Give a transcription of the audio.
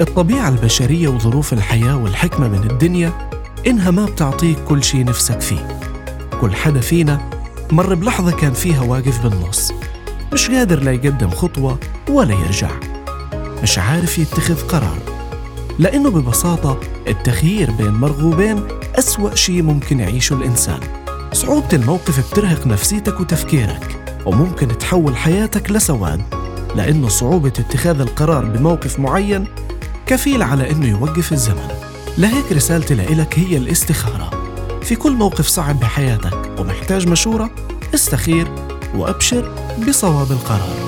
الطبيعة البشرية وظروف الحياة والحكمة من الدنيا إنها ما بتعطيك كل شي نفسك فيه. كل حدا فينا مر بلحظة كان فيها واقف بالنص مش قادر لا يقدم خطوة ولا يرجع. مش عارف يتخذ قرار لأنه ببساطة التخيير بين مرغوبين أسوأ شيء ممكن يعيشه الإنسان. صعوبة الموقف بترهق نفسيتك وتفكيرك وممكن تحول حياتك لسواد لأنه صعوبة اتخاذ القرار بموقف معين كفيل على أنه يوقف الزمن. لهيك رسالتي لإلك هي الاستخارة. في كل موقف صعب بحياتك ومحتاج مشورة استخير وأبشر بصواب القرار.